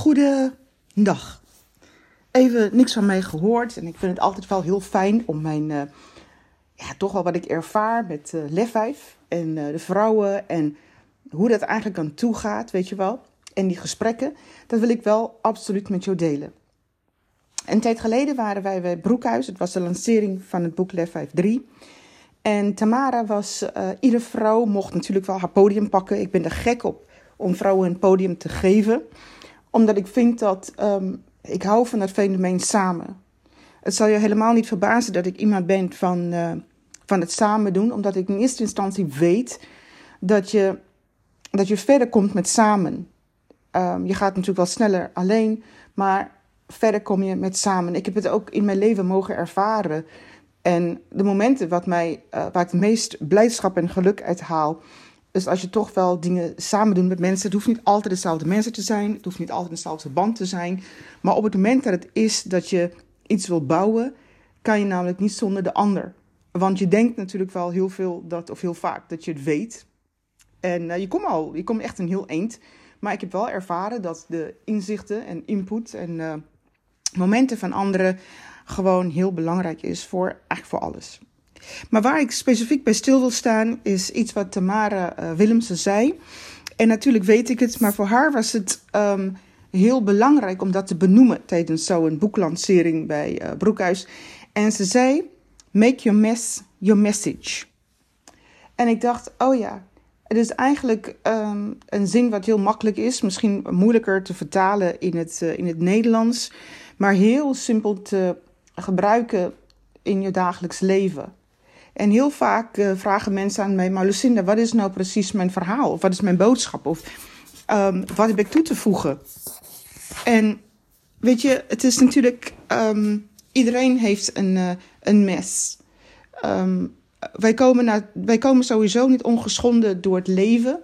Goedendag. Even niks van mij gehoord. En ik vind het altijd wel heel fijn om mijn, uh, ja, toch wel wat ik ervaar met uh, Lefwijf en uh, de vrouwen. En hoe dat eigenlijk aan toe gaat, weet je wel. En die gesprekken, dat wil ik wel absoluut met jou delen. Een tijd geleden waren wij bij Broekhuis. Het was de lancering van het boek Lef 3. En Tamara was, iedere vrouw mocht natuurlijk wel haar podium pakken. Ik ben er gek op om vrouwen een podium te geven. Omdat ik vind dat, um, ik hou van dat fenomeen samen. Het zal je helemaal niet verbazen dat ik iemand ben van, uh, van het samen doen. Omdat ik in eerste instantie weet dat je, dat je verder komt met samen. Um, je gaat natuurlijk wel sneller alleen, maar verder kom je met samen. Ik heb het ook in mijn leven mogen ervaren. En de momenten wat mij, uh, waar ik het meest blijdschap en geluk uit haal, is als je toch wel dingen samen doet met mensen. Het hoeft niet altijd dezelfde mensen te zijn, het hoeft niet altijd dezelfde band te zijn. Maar op het moment dat het is dat je iets wil bouwen, kan je namelijk niet zonder de ander. Want je denkt natuurlijk wel heel veel dat, of heel vaak dat je het weet. En uh, je komt al, je komt echt een heel eind. Maar ik heb wel ervaren dat de inzichten en input en uh, momenten van anderen gewoon heel belangrijk is voor eigenlijk voor alles. Maar waar ik specifiek bij stil wil staan is iets wat Tamara uh, Willemsen zei. En natuurlijk weet ik het, maar voor haar was het um, heel belangrijk om dat te benoemen tijdens zo'n boeklancering bij uh, Broekhuis. En ze zei: Make your mess your message. En ik dacht: Oh ja, het is eigenlijk um, een zin wat heel makkelijk is, misschien moeilijker te vertalen in het, uh, in het Nederlands, maar heel simpel te gebruiken in je dagelijks leven. En heel vaak uh, vragen mensen aan mij, maar Lucinda, wat is nou precies mijn verhaal? Of wat is mijn boodschap? Of um, wat heb ik toe te voegen? En weet je, het is natuurlijk, um, iedereen heeft een, uh, een mes. Um, wij, komen naar, wij komen sowieso niet ongeschonden door het leven.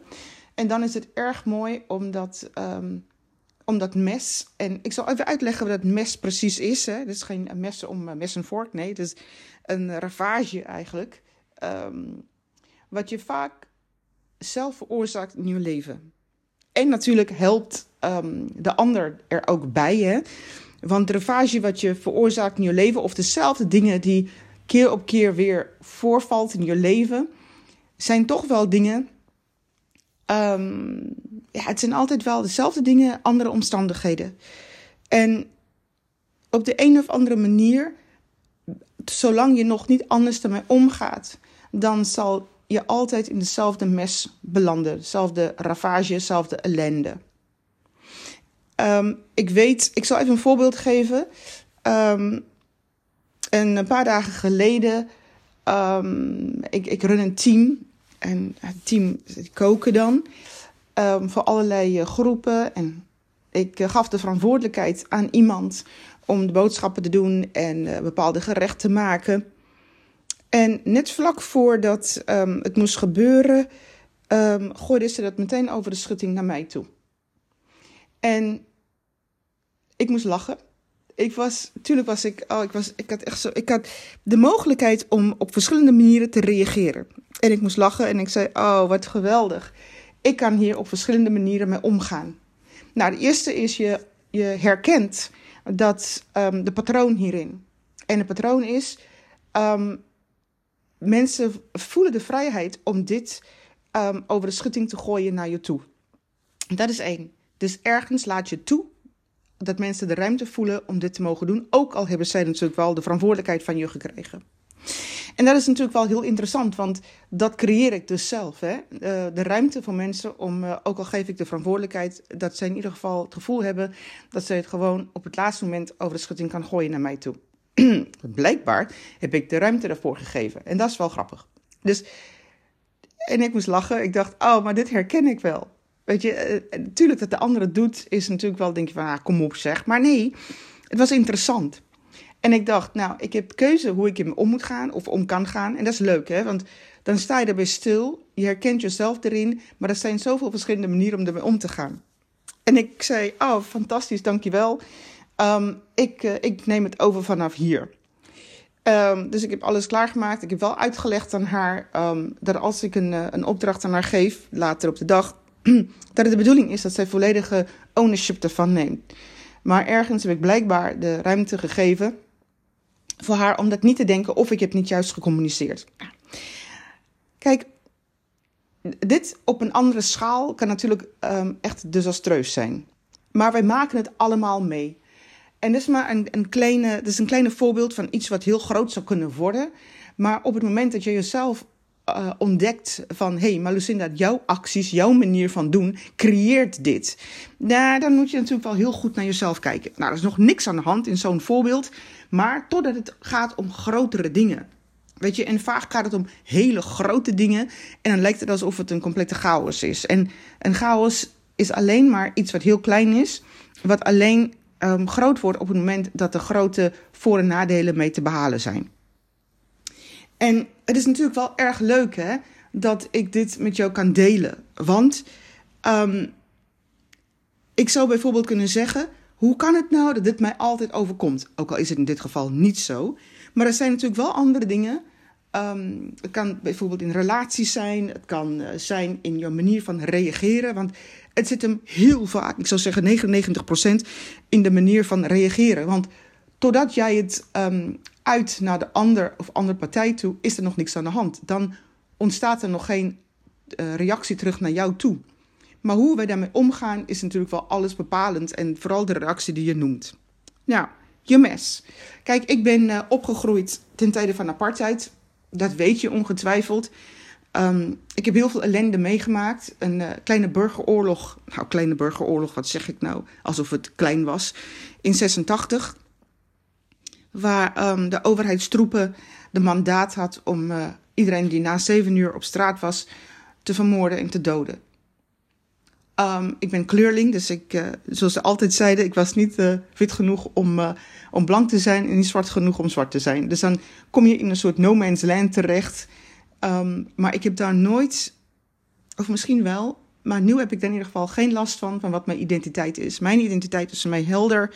En dan is het erg mooi om dat, um, om dat mes. En ik zal even uitleggen wat dat mes precies is. Hè. Het is geen mes om uh, mes en vork. Nee, het is een ravage eigenlijk. Um, wat je vaak zelf veroorzaakt in je leven. En natuurlijk helpt um, de ander er ook bij. Hè. Want de ravage wat je veroorzaakt in je leven, of dezelfde dingen die keer op keer weer voorvalt in je leven, zijn toch wel dingen. Um, ja, het zijn altijd wel dezelfde dingen, andere omstandigheden. En op de een of andere manier, zolang je nog niet anders ermee omgaat, dan zal je altijd in dezelfde mes belanden. Dezelfde ravage, dezelfde ellende. Um, ik weet, ik zal even een voorbeeld geven. En een paar dagen geleden, um, ik, ik run een team. En het team koken dan um, voor allerlei uh, groepen. En ik uh, gaf de verantwoordelijkheid aan iemand om de boodschappen te doen en uh, bepaalde gerechten te maken. En net vlak voordat um, het moest gebeuren, um, gooide ze dat meteen over de schutting naar mij toe. En ik moest lachen ik was, natuurlijk was ik, oh, ik was, ik had echt zo, ik had de mogelijkheid om op verschillende manieren te reageren. En ik moest lachen en ik zei, oh, wat geweldig. Ik kan hier op verschillende manieren mee omgaan. Nou, de eerste is je, je herkent dat um, de patroon hierin. En het patroon is, um, mensen voelen de vrijheid om dit um, over de schutting te gooien naar je toe. Dat is één. Dus ergens laat je toe dat mensen de ruimte voelen om dit te mogen doen. Ook al hebben zij natuurlijk wel de verantwoordelijkheid van je gekregen. En dat is natuurlijk wel heel interessant, want dat creëer ik dus zelf. Hè? Uh, de ruimte voor mensen om, uh, ook al geef ik de verantwoordelijkheid, dat zij in ieder geval het gevoel hebben dat zij het gewoon op het laatste moment over de schutting kan gooien naar mij toe. Blijkbaar heb ik de ruimte daarvoor gegeven. En dat is wel grappig. Dus, en ik moest lachen. Ik dacht, oh, maar dit herken ik wel. Weet je, natuurlijk dat de andere doet, is natuurlijk wel, denk je van, ah, kom op zeg. Maar nee, het was interessant. En ik dacht, nou, ik heb keuze hoe ik ermee om moet gaan of om kan gaan. En dat is leuk, hè, want dan sta je erbij stil. Je herkent jezelf erin, maar er zijn zoveel verschillende manieren om ermee om te gaan. En ik zei, oh, fantastisch, dankjewel. Um, ik, uh, ik neem het over vanaf hier. Um, dus ik heb alles klaargemaakt. Ik heb wel uitgelegd aan haar um, dat als ik een, een opdracht aan haar geef, later op de dag, dat het de bedoeling is dat zij volledige ownership ervan neemt. Maar ergens heb ik blijkbaar de ruimte gegeven voor haar om dat niet te denken of ik heb niet juist gecommuniceerd. Kijk, dit op een andere schaal kan natuurlijk um, echt desastreus zijn. Maar wij maken het allemaal mee. En dit is maar een, een, kleine, dit is een kleine voorbeeld van iets wat heel groot zou kunnen worden. Maar op het moment dat je jezelf uh, ontdekt van... hé, hey, maar Lucinda, jouw acties, jouw manier van doen, creëert dit. Nou, dan moet je natuurlijk wel heel goed naar jezelf kijken. Nou, er is nog niks aan de hand in zo'n voorbeeld. Maar totdat het gaat om grotere dingen. Weet je, en vaak gaat het om hele grote dingen. En dan lijkt het alsof het een complete chaos is. En een chaos is alleen maar iets wat heel klein is. Wat alleen um, groot wordt op het moment dat er grote voor- en nadelen mee te behalen zijn. En het is natuurlijk wel erg leuk hè, dat ik dit met jou kan delen. Want um, ik zou bijvoorbeeld kunnen zeggen: hoe kan het nou dat dit mij altijd overkomt? Ook al is het in dit geval niet zo. Maar er zijn natuurlijk wel andere dingen. Um, het kan bijvoorbeeld in relaties zijn. Het kan uh, zijn in je manier van reageren. Want het zit hem heel vaak, ik zou zeggen 99%, in de manier van reageren. Want totdat jij het um, uit naar de ander of andere partij toe, is er nog niks aan de hand. Dan ontstaat er nog geen uh, reactie terug naar jou toe. Maar hoe wij daarmee omgaan is natuurlijk wel alles bepalend. En vooral de reactie die je noemt. Nou, je mes. Kijk, ik ben uh, opgegroeid ten tijde van apartheid. Dat weet je ongetwijfeld. Um, ik heb heel veel ellende meegemaakt. Een uh, kleine burgeroorlog. Nou, kleine burgeroorlog, wat zeg ik nou? Alsof het klein was. In 86. Waar um, de overheidstroepen de mandaat had om uh, iedereen die na zeven uur op straat was te vermoorden en te doden. Um, ik ben kleurling, dus ik, uh, zoals ze altijd zeiden, ik was niet uh, wit genoeg om, om blank te zijn en niet zwart genoeg om zwart te zijn. Dus dan kom je in een soort no man's land terecht. Um, maar ik heb daar nooit, of misschien wel, maar nu heb ik daar in ieder geval geen last van, van wat mijn identiteit is. Mijn identiteit is voor mij helder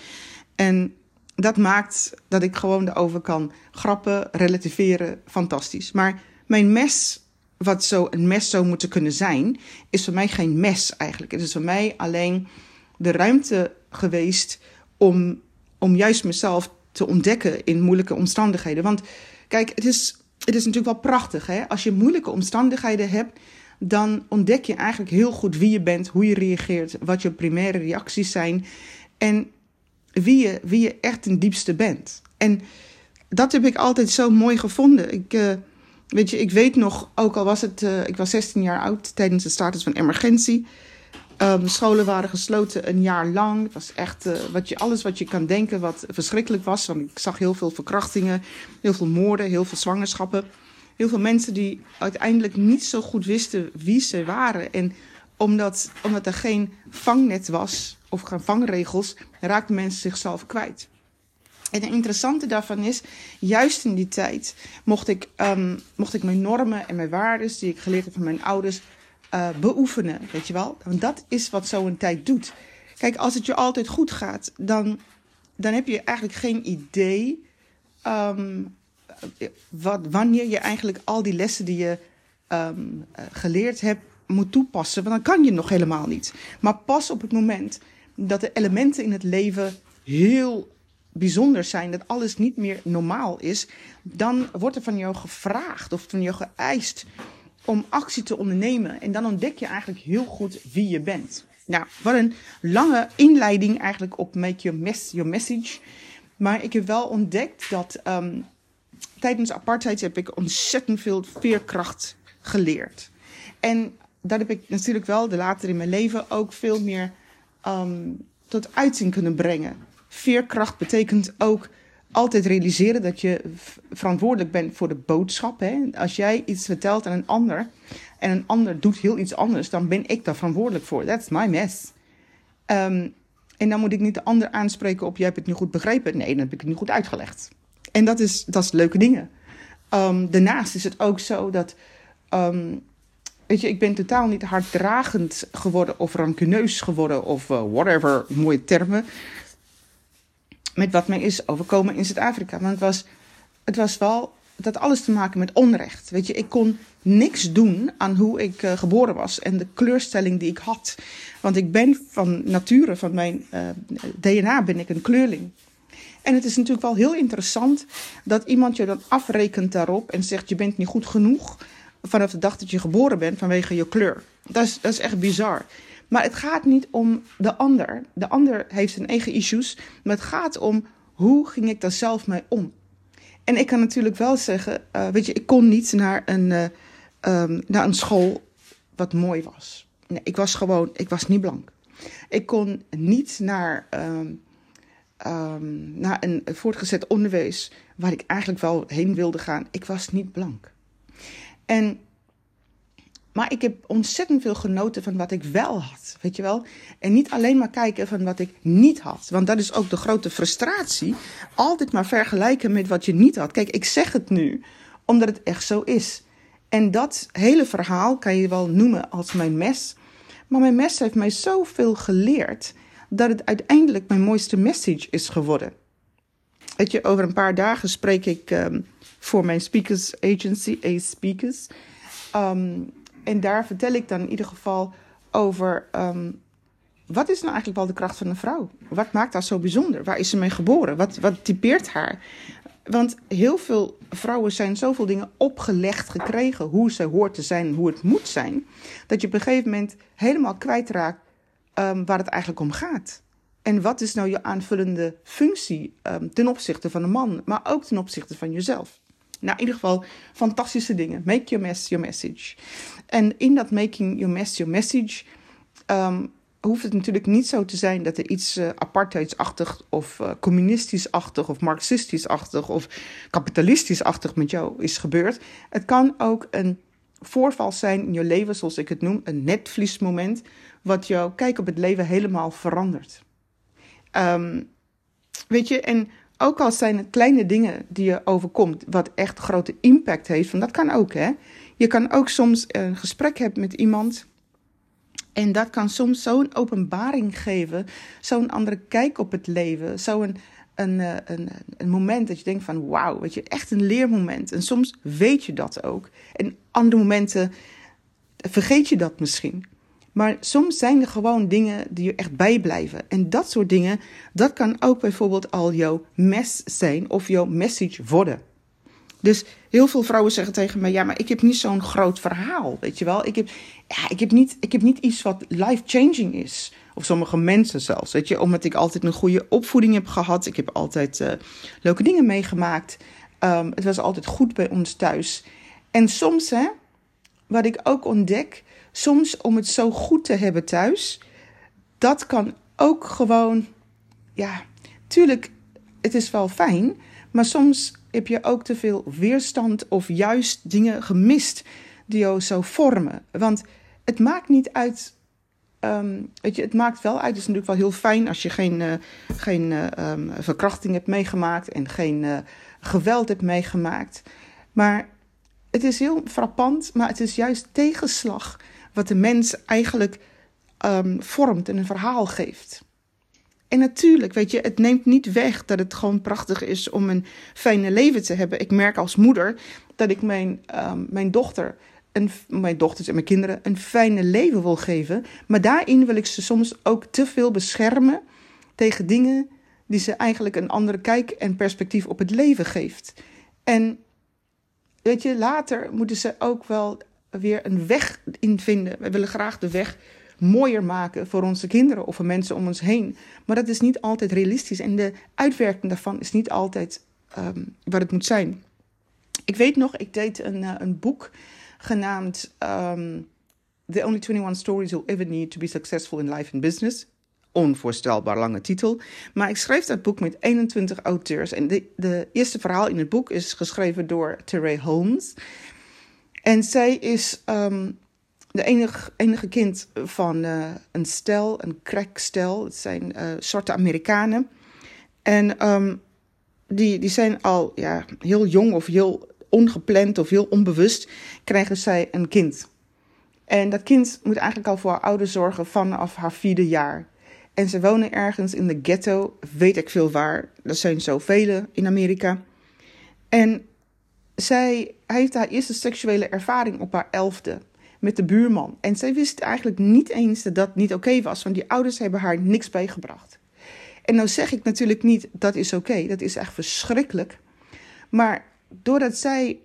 en dat maakt dat ik gewoon erover kan grappen, relativeren, fantastisch. Maar mijn mes wat zo een mes zou moeten kunnen zijn, is voor mij geen mes eigenlijk. Het is voor mij alleen de ruimte geweest om, om juist mezelf te ontdekken in moeilijke omstandigheden. Want kijk, het is, het is natuurlijk wel prachtig. Hè? Als je moeilijke omstandigheden hebt, dan ontdek je eigenlijk heel goed wie je bent, hoe je reageert, wat je primaire reacties zijn en wie je, wie je echt ten diepste bent. En dat heb ik altijd zo mooi gevonden. Ik. Uh, Weet je, ik weet nog, ook al was het, uh, ik was 16 jaar oud tijdens de status van emergentie. Um, scholen waren gesloten een jaar lang. Het was echt uh, wat je, alles wat je kan denken wat verschrikkelijk was. Want ik zag heel veel verkrachtingen, heel veel moorden, heel veel zwangerschappen. Heel veel mensen die uiteindelijk niet zo goed wisten wie ze waren. En omdat, omdat er geen vangnet was of geen vangregels, raakten mensen zichzelf kwijt. En het interessante daarvan is, juist in die tijd mocht ik, um, mocht ik mijn normen en mijn waarden, die ik geleerd heb van mijn ouders, uh, beoefenen. Weet je wel? Want dat is wat zo'n tijd doet. Kijk, als het je altijd goed gaat, dan, dan heb je eigenlijk geen idee um, wat, wanneer je eigenlijk al die lessen die je um, geleerd hebt moet toepassen. Want dan kan je nog helemaal niet. Maar pas op het moment dat de elementen in het leven heel bijzonder zijn, dat alles niet meer normaal is, dan wordt er van jou gevraagd of van jou geëist om actie te ondernemen. En dan ontdek je eigenlijk heel goed wie je bent. Nou, wat een lange inleiding eigenlijk op Make Your, mess, your Message. Maar ik heb wel ontdekt dat um, tijdens apartheid heb ik ontzettend veel veerkracht geleerd. En dat heb ik natuurlijk wel de later in mijn leven ook veel meer um, tot uiting kunnen brengen veerkracht betekent ook altijd realiseren dat je verantwoordelijk bent voor de boodschap. Hè? Als jij iets vertelt aan een ander en een ander doet heel iets anders, dan ben ik daar verantwoordelijk voor. That's my mess. Um, en dan moet ik niet de ander aanspreken op: jij hebt het niet goed begrepen. Nee, dan heb ik het niet goed uitgelegd. En dat is, dat is leuke dingen. Um, daarnaast is het ook zo dat. Weet je, ik ben totaal niet harddragend geworden of rancuneus geworden of uh, whatever, mooie termen met wat mij is overkomen in Zuid-Afrika. Want het was, het was wel dat alles te maken met onrecht. Weet je, ik kon niks doen aan hoe ik uh, geboren was en de kleurstelling die ik had. Want ik ben van nature, van mijn uh, DNA, ben ik een kleurling. En het is natuurlijk wel heel interessant dat iemand je dan afrekent daarop en zegt: Je bent niet goed genoeg vanaf de dag dat je geboren bent vanwege je kleur. Dat is, dat is echt bizar. Maar het gaat niet om de ander. De ander heeft zijn eigen issues. Maar het gaat om hoe ging ik daar zelf mee om. En ik kan natuurlijk wel zeggen, uh, weet je, ik kon niet naar een, uh, um, naar een school wat mooi was. Nee, ik was gewoon, ik was niet blank. Ik kon niet naar, um, um, naar een voortgezet onderwijs waar ik eigenlijk wel heen wilde gaan. Ik was niet blank. En maar ik heb ontzettend veel genoten van wat ik wel had. Weet je wel? En niet alleen maar kijken van wat ik niet had. Want dat is ook de grote frustratie. Altijd maar vergelijken met wat je niet had. Kijk, ik zeg het nu omdat het echt zo is. En dat hele verhaal kan je wel noemen als mijn mes. Maar mijn mes heeft mij zoveel geleerd dat het uiteindelijk mijn mooiste message is geworden. Weet je, over een paar dagen spreek ik um, voor mijn speakers agency, A Speakers. Um, en daar vertel ik dan in ieder geval over. Um, wat is nou eigenlijk wel de kracht van een vrouw? Wat maakt haar zo bijzonder? Waar is ze mee geboren? Wat, wat typeert haar? Want heel veel vrouwen zijn zoveel dingen opgelegd gekregen. Hoe ze hoort te zijn, hoe het moet zijn. Dat je op een gegeven moment helemaal kwijtraakt waar het eigenlijk om gaat. En wat is nou je aanvullende functie um, ten opzichte van een man, maar ook ten opzichte van jezelf? Nou, in ieder geval fantastische dingen. Make your mess your message. En in dat making your mess your message um, hoeft het natuurlijk niet zo te zijn dat er iets uh, apartheidsachtig of uh, communistisch-achtig of marxistisch-achtig of kapitalistisch-achtig met jou is gebeurd. Het kan ook een voorval zijn in je leven, zoals ik het noem, een netvliesmoment, wat jouw kijk op het leven helemaal verandert. Um, weet je, en ook al zijn het kleine dingen die je overkomt, wat echt grote impact heeft, want dat kan ook, hè. Je kan ook soms een gesprek hebben met iemand. En dat kan soms zo'n openbaring geven, zo'n andere kijk op het leven, zo'n een, eh, een, een moment dat je denkt van wauw, weet je, echt een leermoment. En soms weet je dat ook. En andere momenten vergeet je dat misschien. Maar soms zijn er gewoon dingen die je echt bijblijven. En dat soort dingen, dat kan ook bijvoorbeeld al jouw mes zijn of jouw message worden. Dus heel veel vrouwen zeggen tegen mij: Ja, maar ik heb niet zo'n groot verhaal. Weet je wel? Ik heb, ja, ik heb, niet, ik heb niet iets wat life-changing is. Of sommige mensen zelfs. Weet je, omdat ik altijd een goede opvoeding heb gehad. Ik heb altijd uh, leuke dingen meegemaakt. Um, het was altijd goed bij ons thuis. En soms, hè, wat ik ook ontdek, soms om het zo goed te hebben thuis, dat kan ook gewoon, ja, tuurlijk, het is wel fijn, maar soms heb je ook te veel weerstand of juist dingen gemist die jou zo vormen. Want het maakt niet uit. Um, weet je, het maakt wel uit. Het is natuurlijk wel heel fijn als je geen, uh, geen uh, um, verkrachting hebt meegemaakt en geen uh, geweld hebt meegemaakt. Maar het is heel frappant, maar het is juist tegenslag wat de mens eigenlijk um, vormt en een verhaal geeft. En natuurlijk, weet je, het neemt niet weg dat het gewoon prachtig is om een fijne leven te hebben. Ik merk als moeder dat ik mijn, um, mijn dochter, een, mijn dochters en mijn kinderen een fijne leven wil geven. Maar daarin wil ik ze soms ook te veel beschermen tegen dingen die ze eigenlijk een andere kijk en perspectief op het leven geeft. En weet je, later moeten ze ook wel weer een weg in vinden. We willen graag de weg mooier maken voor onze kinderen of voor mensen om ons heen. Maar dat is niet altijd realistisch en de uitwerking daarvan is niet altijd um, wat het moet zijn. Ik weet nog, ik deed een, uh, een boek genaamd um, The Only 21 Stories You'll Ever Need to Be Successful in Life and Business. Onvoorstelbaar lange titel. Maar ik schreef dat boek met 21 auteurs. En de, de eerste verhaal in het boek is geschreven door Terray Holmes. En zij is um, de enige, enige kind van uh, een stel, een crackstel. Het zijn uh, zwarte Amerikanen. En um, die, die zijn al ja, heel jong of heel ongepland of heel onbewust krijgen zij een kind. En dat kind moet eigenlijk al voor haar ouders zorgen vanaf haar vierde jaar. En ze wonen ergens in de ghetto, weet ik veel waar. Er zijn zoveel in Amerika. En zij heeft haar eerste seksuele ervaring op haar elfde met de buurman. En zij wist eigenlijk niet eens dat dat niet oké was, want die ouders hebben haar niks bijgebracht. En nou zeg ik natuurlijk niet dat is oké, dat is echt verschrikkelijk. Maar doordat zij,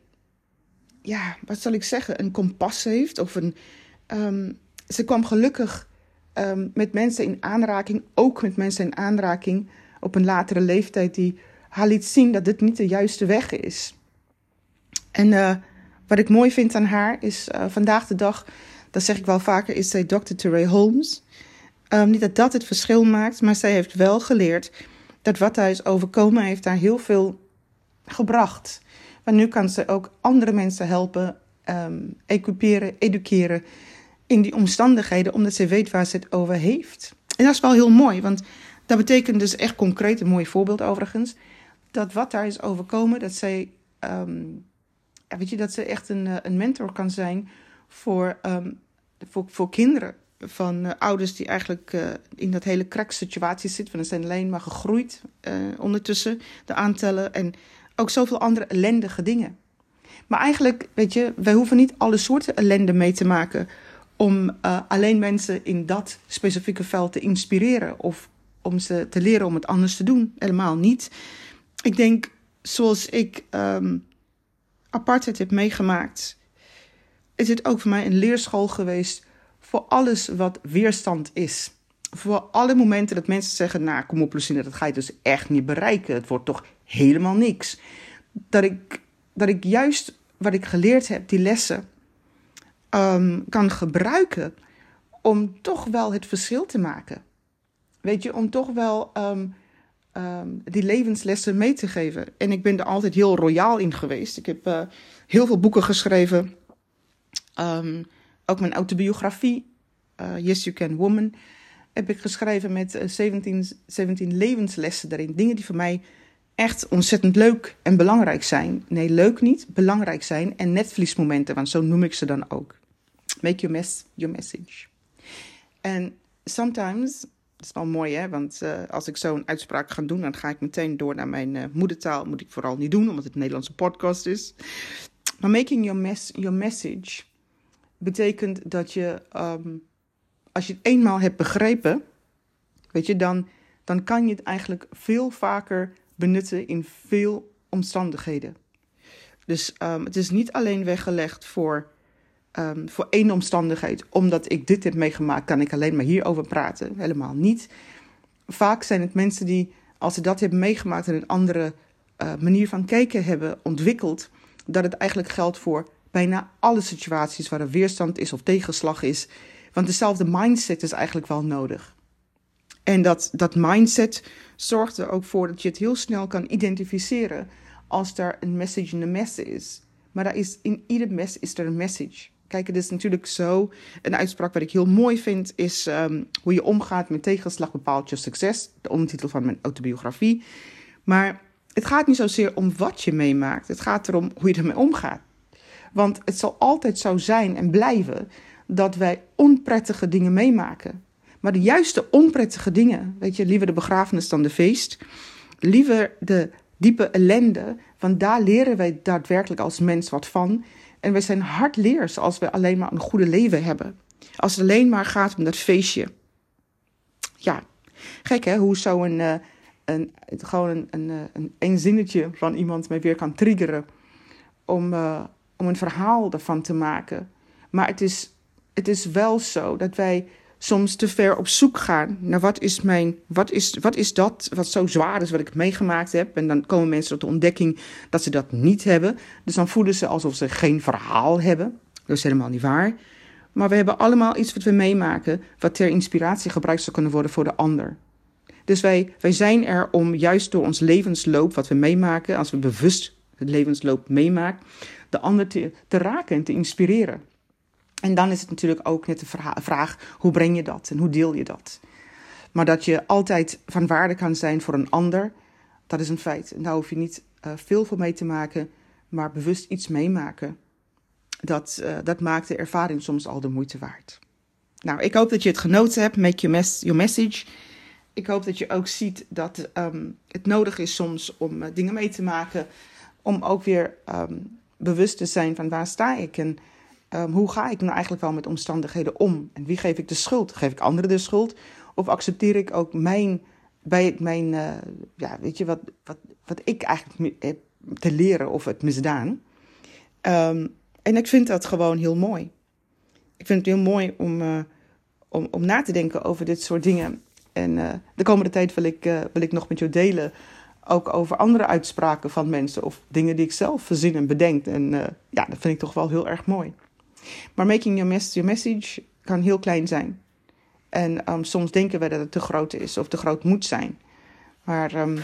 ja, wat zal ik zeggen, een kompas heeft of een. Ehm, ze kwam gelukkig um, met mensen in aanraking, ook met mensen in aanraking op een latere leeftijd, die haar liet zien dat dit niet de juiste weg is. En uh, wat ik mooi vind aan haar is uh, vandaag de dag, dat zeg ik wel vaker, is zij Dr. Teray Holmes. Um, niet dat dat het verschil maakt, maar zij heeft wel geleerd dat wat haar is overkomen, heeft haar heel veel gebracht. Maar nu kan ze ook andere mensen helpen, um, equiperen, educeren in die omstandigheden, omdat ze weet waar ze het over heeft. En dat is wel heel mooi, want dat betekent dus echt concreet, een mooi voorbeeld overigens, dat wat daar is overkomen, dat zij, um, weet je, dat ze echt een, eh, een mentor kan zijn voor, um, voor, voor kinderen van uh, ouders die eigenlijk uh, in dat hele situatie zitten. Want zijn alleen maar gegroeid uh, ondertussen, de aantallen. En ook zoveel andere ellendige dingen. Maar eigenlijk, weet je, wij hoeven niet alle soorten ellende mee te maken om alleen mensen in dat specifieke veld te inspireren of om ze te leren om het anders te doen. Helemaal niet. Ik denk, zoals ik um, apartheid heb meegemaakt, is het ook voor mij een leerschool geweest voor alles wat weerstand is. Voor alle momenten dat mensen zeggen: Nou, kom op, Lucine, dat ga je dus echt niet bereiken. Het wordt toch helemaal niks. Dat ik, dat ik juist wat ik geleerd heb, die lessen, um, kan gebruiken om toch wel het verschil te maken. Weet je, om toch wel um, um, die levenslessen mee te geven. En ik ben er altijd heel royaal in geweest. Ik heb uh, heel veel boeken geschreven. ook mijn autobiografie, uh, Yes You Can Woman, heb ik geschreven met 17, uh, 17 levenslessen daarin. Dingen die voor mij echt ontzettend leuk en belangrijk zijn. Nee, leuk niet, belangrijk zijn. En netvliesmomenten, want zo noem ik ze dan ook. Make your, mess, your message. En sometimes, dat is wel mooi hè, want uh, als ik zo'n uitspraak ga doen, dan ga ik meteen door naar mijn uh, moedertaal. Moet ik vooral niet doen, omdat het een Nederlandse podcast is. Maar making your, mess, your message betekent dat je, um, als je het eenmaal hebt begrepen, weet je, dan, dan kan je het eigenlijk veel vaker benutten in veel omstandigheden. Dus um, het is niet alleen weggelegd voor um, voor één omstandigheid. Omdat ik dit heb meegemaakt, kan ik alleen maar hierover praten. Helemaal niet. Vaak zijn het mensen die, als ze dat hebben meegemaakt en een andere uh, manier van kijken hebben ontwikkeld, dat het eigenlijk geldt voor bijna alle situaties waar er weerstand is of tegenslag is. Want dezelfde mindset is eigenlijk wel nodig. En dat, dat mindset zorgt er ook voor dat je het heel snel kan identificeren als er een message in de mess is. Maar daar is, in ieder mes is er een message. Kijk, het is natuurlijk zo. Een uitspraak wat ik heel mooi vind is um, hoe je omgaat met tegenslag bepaalt je succes. De ondertitel van mijn autobiografie. Maar het gaat niet zozeer om wat je meemaakt. Het gaat erom hoe je ermee omgaat. Want het zal altijd zo zijn en blijven dat wij onprettige dingen meemaken. Maar de juiste onprettige dingen, weet je, liever de begrafenis dan de feest. Liever de diepe ellende, want daar leren wij daadwerkelijk als mens wat van. En we zijn hardleers als we alleen maar een goede leven hebben. Als het alleen maar gaat om dat feestje. Ja, gek hè, hoe zo een, uh, een, gewoon een, een, eh, een, een zinnetje van iemand mij weer kan triggeren. Om, uh, om een verhaal ervan te maken. Maar het is, het is wel zo dat wij soms te ver op zoek gaan naar wat is mijn, wat is, wat is dat wat zo zwaar is wat ik meegemaakt heb. En dan komen mensen tot de ontdekking dat ze dat niet hebben. Dus dan voelen ze alsof ze geen verhaal hebben. Dat is helemaal niet waar. Maar we hebben allemaal iets wat we meemaken, wat ter inspiratie gebruikt zou kunnen worden voor de ander. Dus wij, wij zijn er om juist door ons levensloop, wat we meemaken, als we bewust het levensloop meemaken, de ander te, te raken en te inspireren. En dan is het natuurlijk ook net de vraag: hoe breng je dat en hoe deel je dat? Maar dat je altijd van waarde kan zijn voor een ander, dat is een feit. En daar hoef je niet uh, veel voor mee te maken, maar bewust iets meemaken. Dat, uh, dat maakt de ervaring soms al de moeite waard. Nou, ik hoop dat je het genoten hebt. Make your, mes message. Ik hoop dat je ook ziet dat um, het nodig is soms om uh, dingen mee te maken. Om ook weer um, bewust te zijn van waar sta ik en um, hoe ga ik nou eigenlijk wel met omstandigheden om? En wie geef ik de schuld? Geef ik anderen de schuld? Of accepteer ik ook mijn, bij mijn uh, ja, weet je, wat, wat, wat ik eigenlijk heb te leren of het misdaan? Um, en ik vind dat gewoon heel mooi. Ik vind het heel mooi om, uh, om, om na te denken over dit soort dingen. En uh, de komende tijd wil ik, wil ik nog met jou delen ook over andere uitspraken van mensen of dingen die ik zelf verzin en bedenk. En ja, dat vind ik toch wel heel erg mooi. Maar making your message, your message kan heel klein zijn. En um, soms denken we dat het te groot is of te groot moet zijn. Maar um,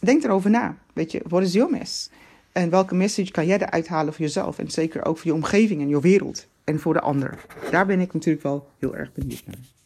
denk erover na. Weet je, wat is jouw mes? En welke message kan jij eruit halen voor jezelf? En zeker ook voor je omgeving en je wereld. En voor de ander. Daar ben ik natuurlijk wel heel erg benieuwd naar.